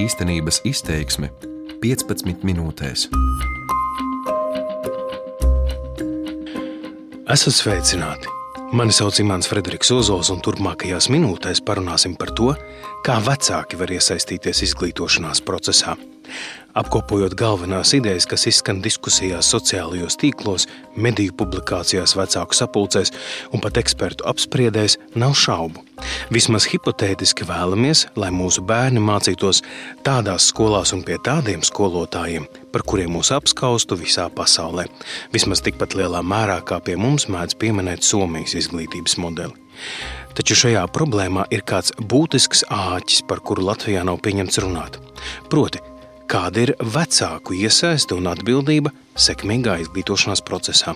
Īstenības izteiksme 15 minūtēs. Esat sveicināti! Mani sauc Imants Frederiks Ozols, un turpmākajās minūtēs parunāsim par to, kā vecāki var iesaistīties izglītošanās procesā. Apkopojot galvenās idejas, kas izskan diskusijās, sociālajos tīklos, mediju publikācijās, vecāku sapulcēs un pat ekspertu apspriedēs, nav šaubu. Vismaz hipotētiski vēlamies, lai mūsu bērni mācītos tādās skolās un pie tādiem skolotājiem, par kuriem mūs apskaustu visā pasaulē. Vismaz tikpat lielā mērā, kā pie mums mēdz pieminēt Somijas izglītības modeli. Taču šajā problēmā ir kāds būtisks āķis, par kuru Latvijā nav pieņemts runāt. Proti, Kāda ir vecāku iesaiste un atbildība sekmīgā izglītošanās procesā?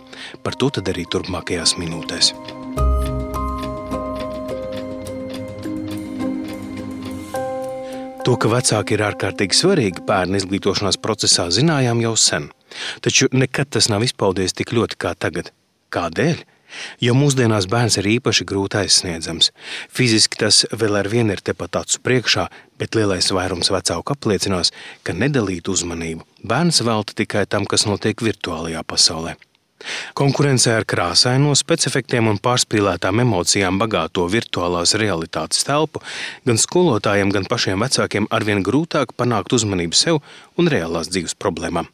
Par to arī turpmākajās minūtēs. To, ka vecāki ir ārkārtīgi svarīgi bērnu izglītošanās procesā, zinājām jau sen. Taču nekad tas nav izpaudies tik ļoti kā tagad. Kādēļ? Jo mūsdienās bērns ir īpaši grūti aizsniedzams. Fiziski tas vēl ar vienu ir tepat acu priekšā, bet lielais vairums vecāku apliecinās, ka nedalīt uzmanību bērns velta tikai tam, kas notiek virtuālajā pasaulē. Konkurencē ar krāsaino, specifiktiem un pārspīlētām emocijām bagāto virtuālās realitātes telpu gan skolotājiem, gan pašiem vecākiem arvien grūtāk panākt uzmanību sev un reālās dzīves problēmām.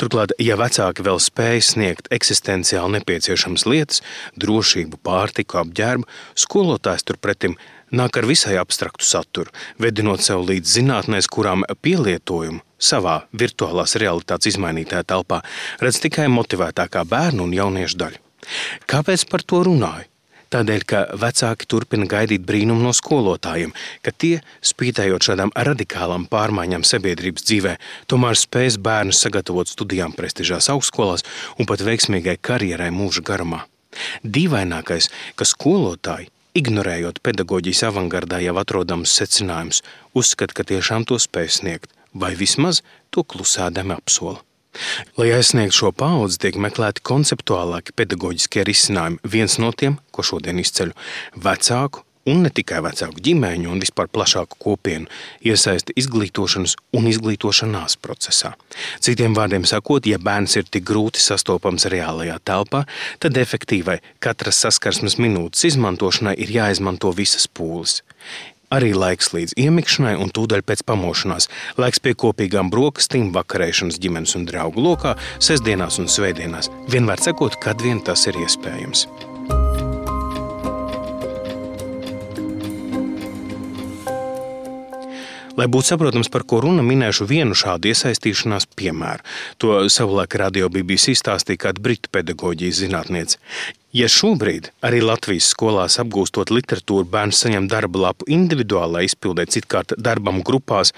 Turklāt, ja vecāki vēl spēj sniegt eksistenciāli nepieciešamas lietas, drošību, pārtiku, apģērbu, skolotājs turpretim nāk ar visai abstraktu saturu, vedinot sev līdz zinātnēs, kurām pielietojumu savā virtuālās realitātes izmainītajā telpā redz tikai motivētākā bērnu un jauniešu daļu. Kāpēc par to runāju? Tādēļ, ka vecāki turpina gaidīt brīnumu no skolotājiem, ka tie, spītējot šādām radikālām pārmaiņām sabiedrības dzīvē, tomēr spēs bērnus sagatavot studijām prestižās augstskolās un pat veiksmīgai karjerai mūža garumā. Dīvainākais, ka skolotāji, ignorējot pedagoģijas avangardā jau atrodams secinājumus, uzskata, ka tiešām to spēj sniegt, vai vismaz to klusēdami apsola. Lai aizsniegtu šo paudzi, tiek meklēti konceptuālāki pedagoģiskie risinājumi. Viens no tiem, ko šodien izceļu, vecāku un ne tikai vecāku ģimeņu un vispār plašāku kopienu iesaista izglītošanas un izglītošanās procesā. Citiem vārdiem sakot, ja bērns ir tik grūti sastopams reālajā telpā, tad efektīvai katras saskarsmes minūtes izmantošanai ir jāizmanto visas pūles. Arī laiks līdz iemikšanai un tūdaļ pēc pamošanās, laiks pie kopīgām brokastīm, vakarēšanas ģimenes un draugu lokā, sestdienās un svētdienās, vienmēr sakot, kad vien tas ir iespējams. Lai būtu saprotams, par ko runa, minēšu vienu šādu iesaistīšanās piemēru. To savulaik radio BBC stāstīja kāda britu pedagoģijas zinātniece. Ja šobrīd arī Latvijas skolās apgūstot literatūru, bērns saņem darba lapu individuālā izpildē, citkārt darbam grupās,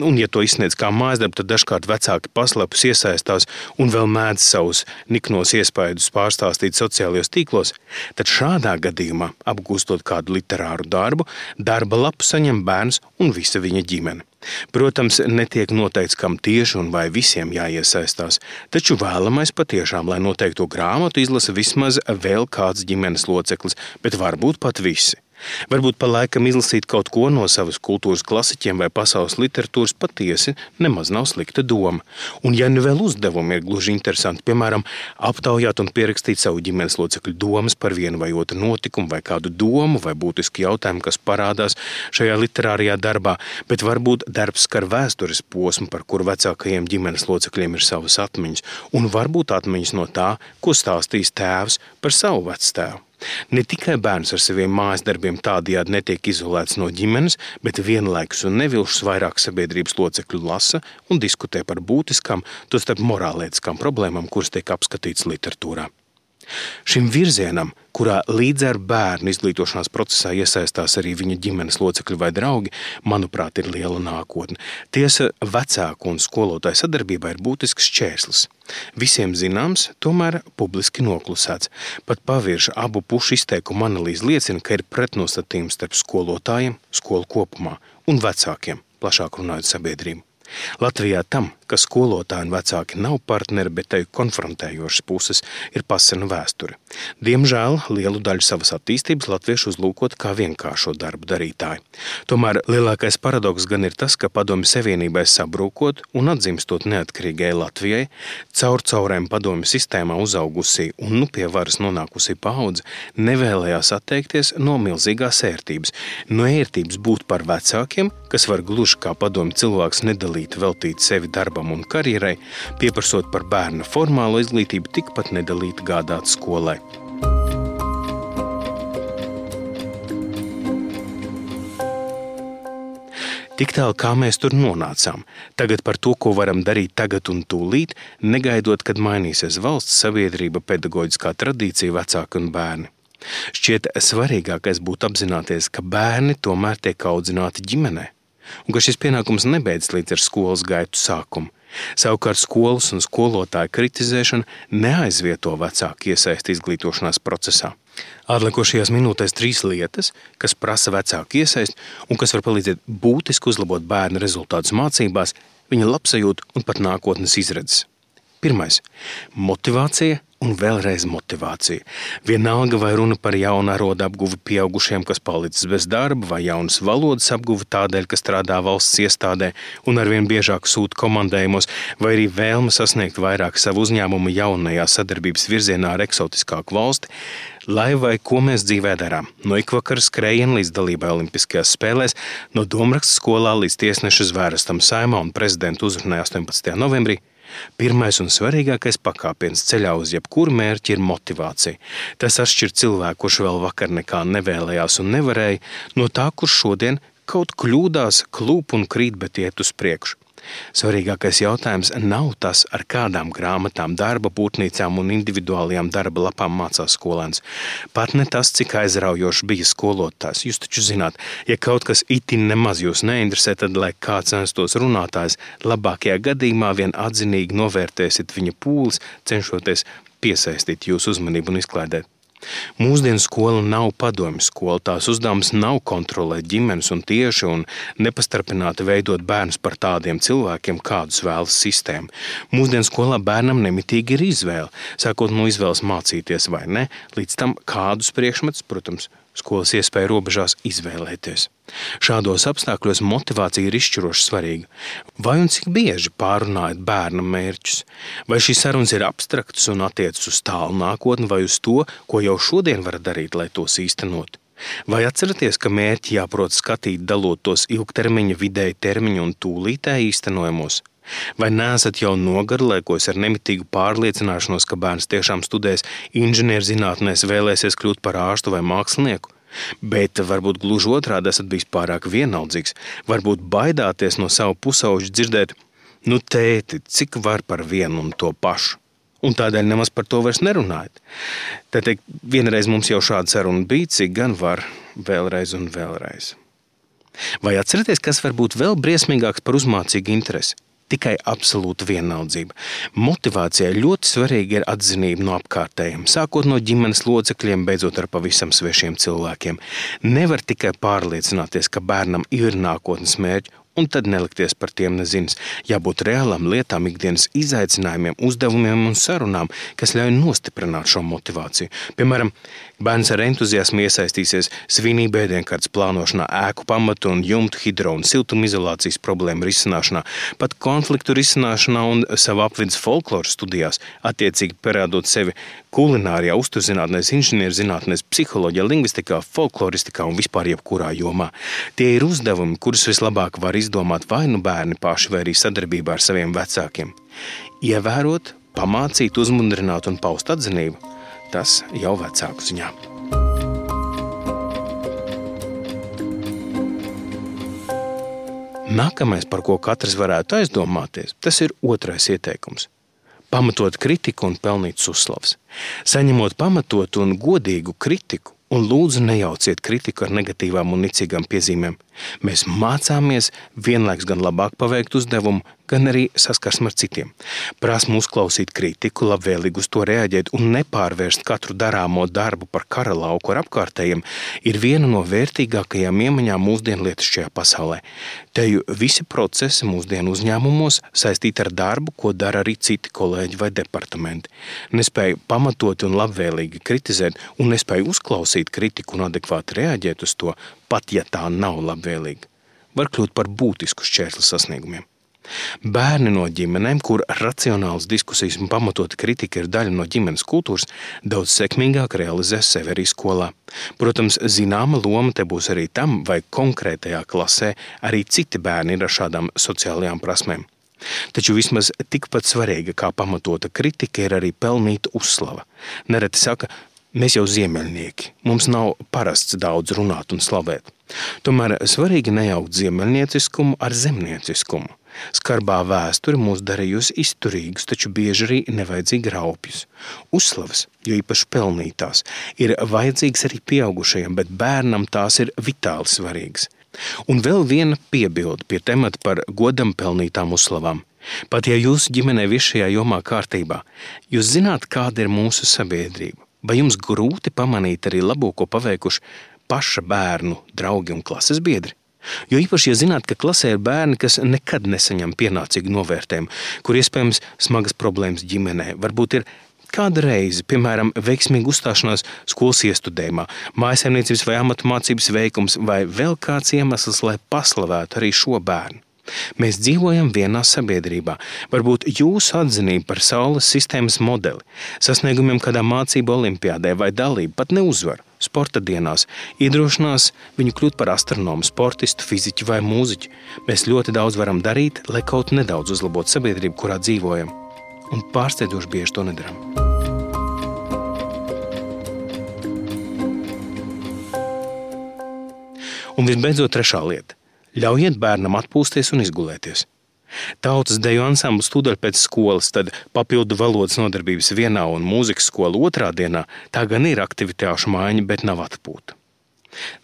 Un, ja to izsniedz kā mājasdarbu, tad dažkārt vecāki paslēpus iesaistās un vēl mēdz savus niknos iespaidus pārstāstīt sociālajos tīklos, tad šādā gadījumā, apgūstot kādu literāru darbu, darba lapu saņem bērns un visa viņa ģimene. Protams, netiek noteikts, kam tieši un vai visiem jāiesaistās, taču vēlamais patiešām, lai noteikto grāmatu izlasa vismaz vēl kāds ģimenes loceklis, bet varbūt pat visi. Varbūt pa laikam izlasīt kaut ko no savas kultūras klasiķiem vai pasaules literatūras patiesi nemaz nav slikta doma. Un, ja nu vēl uzdevumi ir gluži interesanti, piemēram, aptaujāt un pierakstīt savu ģimenes locekļu domas par vienu vai otru notikumu, vai kādu domu vai būtisku jautājumu, kas parādās šajā literārajā darbā, bet varbūt darbs skar vēstures posmu, par kuru vecākajiem ģimenes locekļiem ir savas atmiņas, un varbūt atmiņas no tā, ko stāstīs tēvs par savu vectēvu. Ne tikai bērns ar saviem mājas darbiem tādajādi netiek izolēts no ģimenes, bet vienlaikus un nevilšus vairāk sabiedrības locekļu lasa un diskutē par būtiskām, tostarp morālētiskām problēmām, kuras tiek apskatītas literatūrā. Šim virzienam, kurā līdz ar bērnu izglītošanās procesā iesaistās arī viņa ģimenes locekļi vai draugi, manuprāt, ir liela nākotne. Tiesa, vecāku un skolotāju sadarbībā ir būtisks šķērslis. Visiem zināms, tomēr publiski noklusēts. Pat pavirša abu pušu izteikumu analīze liecina, ka ir pretnostatījums starp skolotājiem, skolu kopumā un vecākiem, plašāk runājot sabiedrību. Latvijā tam, ka skolotāji un vecāki nav partneri, bet te konfrontējošas puses ir pasena vēsture. Diemžēl lielu daļu savas attīstības latvieši uzlūkot kā vienkāršo darbu darītāji. Tomēr lielākais paradoks gan ir tas, ka padomju savienībai sabrūkot un atzimstot neatkarīgai Latvijai, caur caurēm padomju sistēmā uzaugusī un nu pie varas nonākusī paudze nevēlējās atteikties no milzīgās ērtības, no ērtības būt par vecākiem, kas var gluži kā padomju cilvēks nedalīti veltīt sevi darbam un karjerai, pieprasot par bērna formālo izglītību tikpat nedalīti gādāt skolai. Tik tālu, kā mēs tur nonācām. Tagad par to, ko varam darīt tagad un tūlīt, negaidot, kad mainīsies valsts, sabiedrība, pedagoģiskā tradīcija, vecāki un bērni. Šķiet, svarīgākais būtu apzināties, ka bērni tomēr tiek audzināti ģimenē, un ka šis pienākums nebeidzas līdz ar skolas gaitu sākumu. Savukārt skolas un skolotāju kritizēšana neaizvieto vecāku iesaisti izglītošanās procesā. Atlikušajās minūtēs trīs lietas, kas prasa vecāku iesaist un kas var palīdzēt būtiski uzlabot bērnu rezultātus mācībās, viņa labsajūtu un pat nākotnes izredzes. Pirmais - motivācija un vēlreiz motivācija. Vienalga, vai runa par jaunu arodu apguvi pieaugušiem, kas palicis bez darba, vai jaunas valodas apguvi tādēļ, ka strādā valsts iestādē un arvien biežāk sūta komandējumos, vai arī vēlme sasniegt vairāk savu uzņēmumu jaunajā sadarbības virzienā ar eksotiskāku valsti, lai vai ko mēs dzīvē darām. No ikvakara skrējiena līdz dalībai Olimpiskajās spēlēs, no domraksta skolā līdz tiesneša zvērestam saimā un prezidenta uzrunai 18. novembrī Pirmais un svarīgākais pakāpiens ceļā uz jebkuru mērķi ir motivācija. Tas atšķir cilvēku, kurš vēl vakar nekā nevēlējās un nevarēja, no tā, kurš šodien kaut kļūdās, klūp un krīt, bet iet uz priekšu. Svarīgākais jautājums nav tas, ar kādām grāmatām, darba būtnīcām un individuālajām darba lapām mācās skolēns. Pat ne tas, cik aizraujoši bija skolotājs. Jūs taču zināt, ja kaut kas itin nemaz jūs neinteresē, tad, lai kāds censtos runātājs, labākajā gadījumā vien atzinīgi novērtēsiet viņa pūles, cenšoties piesaistīt jūsu uzmanību un izklaidēt. Mūsdienu skola nav padomju skola. Tās uzdevums nav kontrolēt ģimenes un tieši un nepastarpināti veidot bērnus par tādiem cilvēkiem, kādus vēlas sistēma. Mūsdienu skolā bērnam nemitīgi ir izvēle, sākot no izvēles mācīties vai ne, līdz tam kādus priekšmetus, protams, skolas iespēju robežās izvēlēties. Šādos apstākļos motivācija ir izšķiroši svarīga. Vai un cik bieži pārunājat bērna mērķus? Vai šīs sarunas ir abstraktas un attiecas uz tālu nākotni vai uz to, ko jau šodien var darīt, lai tos īstenot? Vai atceraties, ka mērķi jāprot skatīt, dalot tos ilgtermiņa, vidēja termiņa un tūlītēji īstenojamos? Vai neesat jau nogarlaikos ar nemitīgu pārliecināšanos, ka bērns tiešām studēs inženierzinātnēs, vēlēsies kļūt par ārstu vai mākslinieku? Bet varbūt gluži otrādi esat bijis pārāk vienaldzīgs, varbūt baidāties no savu pusauģu dzirdēt, nu, tēti, cik var par vienu un to pašu. Un tādēļ nemaz par to vairs nerunājat. Tad teikt, vienreiz mums jau šāda saruna bija, cik gan var vēlreiz un vēlreiz. Vai atceraties, kas var būt vēl briesmīgāks par uzmācīgu interesi? Tikai absolūta vienaldzība. Motivācijai ļoti svarīgi ir atzinība no apkārtējiem, sākot no ģimenes locekļiem, beidzot ar pavisam svešiem cilvēkiem. Nevar tikai pārliecināties, ka bērnam ir nākotnes mērķi un tad nelikties par tiem nezins. Jābūt reālām lietām, ikdienas izaicinājumiem, uzdevumiem un sarunām, kas ļauj nostiprināt šo motivāciju. Piemēram, bērns ar entuziasmu iesaistīsies svinību ēdienkartes plānošanā, ēku pamatu un jumtu hidro un siltumizolācijas problēmu risināšanā, pat konfliktu risināšanā un savu apvidus folkloras studijās, attiecīgi parādot sevi kulinārijā, uzturzinātnēs, inženierzinātnēs, psiholoģijā, lingvistikā, folkloristikā un vispār jebkurā jomā. Tie ir uzdevumi, kurus vislabāk var izdomāt vai nu bērni paši, vai arī sadarbībā ar saviem vecākiem. Ievērot, pamācīt, uzmundrināt un paust atzinību - tas jau vecāku ziņā. Nākamais, par ko katrs varētu aizdomāties, tas ir otrais ieteikums pamatot kritiku un pelnīt uzslavas. Saņemot pamatotu un godīgu kritiku, un lūdzu nejauciet kritiku ar negatīvām un nicīgām piezīmēm. Mēs mācāmies vienlaikus gan labāk paveikt uzdevumu, gan arī saskarsme ar citiem. Prasmu uzklausīt kritiku, labvēlīgi uz to reaģēt un nepārvērst katru darāmo darbu par kara lauku ar apkārtējiem, ir viena no vērtīgākajām iemaņām mūsdienu lietišķajā pasaulē. Te jau visi procesi mūsdienu uzņēmumos saistīti ar darbu, ko dara arī citi kolēģi vai departamenti. Nespēja pamatot un labvēlīgi kritizēt, un nespēja uzklausīt kritiku un adekvāti reaģēt uz to, pat ja tā nav labvēlīga, var kļūt par būtisku šķērsli sasniegumiem. Bērni no ģimenēm, kur racionāls diskusijas un pamatota kritika ir daļa no ģimenes kultūras, daudz sekmīgāk realizē sevi arī skolā. Protams, zināma loma te būs arī tam, vai konkrētajā klasē arī citi bērni ir ar šādām sociālajām prasmēm. Taču vismaz tikpat svarīga kā pamatota kritika ir arī pelnīta uzslava. Nereti saka, Mēs jau ziemeļnieki, mums nav parasts daudz runāt un slavēt. Tomēr svarīgi nejaukt ziemeļnieciskumu ar zemnieciskumu. Skarbā vēsture mūs darījusi izturīgus, taču bieži arī nevajadzīgi raupjus. Uzslavas, jo īpaši pelnītās, ir vajadzīgas arī pieaugušajiem, bet bērnam tās ir vitāli svarīgas. Un vēl viena piebilde pie temata par godam pelnītām uzslavām. Pat ja jūsu ģimenē viss šajā jomā kārtībā, jūs zināt, kāda ir mūsu sabiedrība. Vai jums grūti pamanīt arī labo, ko paveikuši paša bērnu draugi un klases biedri? Jo īpaši, ja zināt, ka klasē ir bērni, kas nekad nesaņem pienācīgu novērtējumu, kur iespējams smagas problēmas ģimenē, varbūt ir kāda reize, piemēram, veiksmīga uzstāšanās skolas iestudējumā, mājasemniecības vai amatu mācības veikums, vai vēl kāds iemesls, lai paslavētu arī šo bērnu. Mēs dzīvojam vienā sabiedrībā. Varbūt jūsu atzinība par Saules sistēmas modeli, sasniegumiem kādā mācību olimpiādē vai dalību pat neuzvar sporta dienās, iedrošinās viņu kļūt par astronomu, sportistu, fiziķu vai mūziķu. Mēs ļoti daudz varam darīt, lai kaut nedaudz uzlabotu sabiedrību, kurā dzīvojam. Un pārsteidzoši bieži to nedaram. Un visbeidzot, trešā lieta Ļaujiet bērnam atpūsties un izgulēties. Tautas deju ansamblis tūdaļ pēc skolas, tad papildu valodas nodarbības vienā un mūzikas skola otrā dienā. Tā gan ir aktivitāšu maiņa, bet nav atpūta.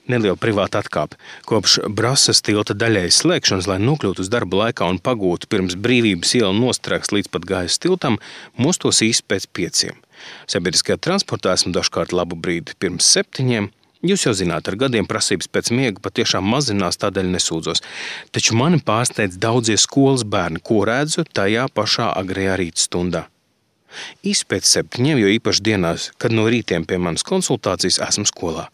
Neliela privāta atkāpe. Kopš Brasas tilta daļai slēgšanas, lai nokļūtu uz darba laikā un pagūtu pirms brīvības iela nostrēgs līdz pat gaisa tiltam, mostos īsi pēc pieciem. Sabiedriskajā transportā esmu dažkārt labu brīdi pirms septiņiem, Jūs jau zināt, ar gadiem prasības pēc miega patiešām mazinās, tādēļ nesūdzos. Taču mani pārsteidz daudzie skolas bērni, ko redzu tajā pašā agrajā rītstundā. Īsi pēc septiņiem, jo īpaši dienās, kad no rītiem pie manas konsultācijas esmu skolā.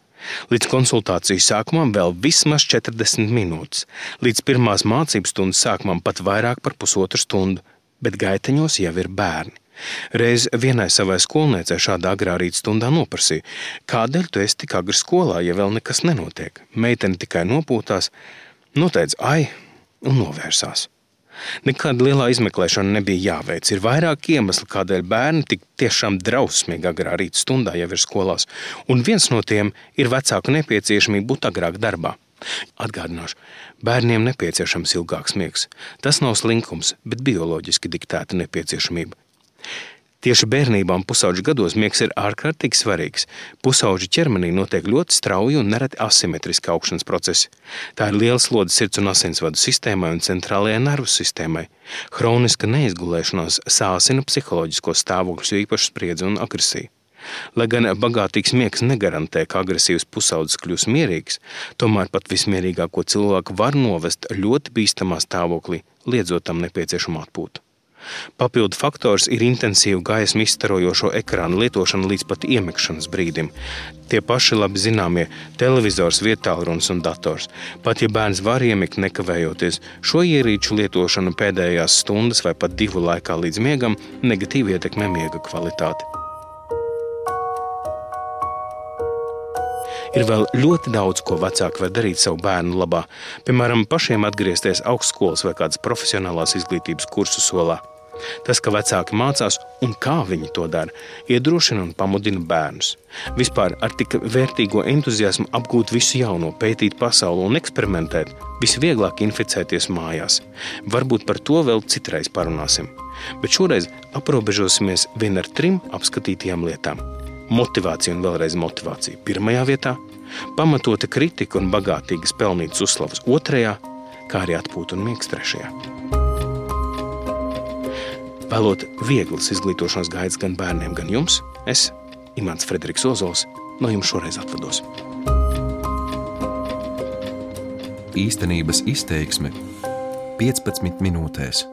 Līdz konsultācijas sākumam vēl vismaz 40 minūtes, līdz pirmās mācības stundas sākumam pat vairāk par pusotru stundu, bet gaiteņos jau ir bērni. Reiz vienai savai skolniecei šādā agrā rīta stundā noprasīja, kādēļ tu esi tik agri skolā, ja vēl nekas nenotiek. Meitene tikai nopūtās, noteica ai un novērsās. Nekāda lielā izmeklēšana nebija jāveic. Ir vairāk iemeslu, kādēļ bērni tik tiešām drausmīgi agrā rīta stundā jau ir skolās, un viens no tiem ir vecāku nepieciešamība būt agrāk darbā. Atgādināšu, bērniem nepieciešams ilgāks miegs. Tas nav slinkums, bet bioloģiski diktēta nepieciešamība. Tieši bērnībā un pusauģa gados miegs ir ārkārtīgi svarīgs. Pusauģa ķermenī notiek ļoti strauji un nereti asimetriski augšanas procesi. Tā ir liela slodze sirds un asinsvadu sistēmai un centrālajai nervu sistēmai. Hroniska neizgulēšanās sāsina psiholoģisko stāvokļus, jo īpaši spriedzi un agresiju. Lai gan bagātīgs miegs negarantē, ka agresīvs pusaudzis kļūs mierīgs, tomēr pat vismierīgāko cilvēku var novest ļoti bīstamā stāvoklī, liedzot tam nepieciešamu atpūtu. Papildu faktors ir intensīva gaismu izstarojošo ekrānu lietošana līdz pat iemekšanas brīdim. Tie paši labi zināmie televizors, vietālrunis un dators. Pat ja bērns var iemigt nekavējoties, šo ierīču lietošana pēdējās stundas vai pat divu laikā līdz miegam negatīvi ietekmē miega kvalitāti. Ir vēl ļoti daudz, ko vecāki var darīt savu bērnu labā. Piemēram, pašiem atgriezties augstskolas vai kādas profesionālās izglītības kursu solā. Tas, ka vecāki mācās un kā viņi to dara, iedrošina un pamudina bērnus. Vispār ar tik vērtīgo entuziasmu apgūt visu jauno, pētīt pasauli un eksperimentēt, visvieglāk inficēties mājās. Varbūt par to vēl citreiz parunāsim. Bet šoreiz aprobežosimies vien ar trim apskatītajām lietām. Motivācija un vēlreiz motivācija pirmajā vietā, pamatota kritika un bagātīgas pelnītas uzslavas otrajā, kā arī atpūta un miegs trešajā. Vēlot vieglas izglītošanas gaidas gan bērniem, gan jums, es, Imants Frederiks Ozols, no jums šoreiz atvados. Īstenības izteiksme 15 minūtēs.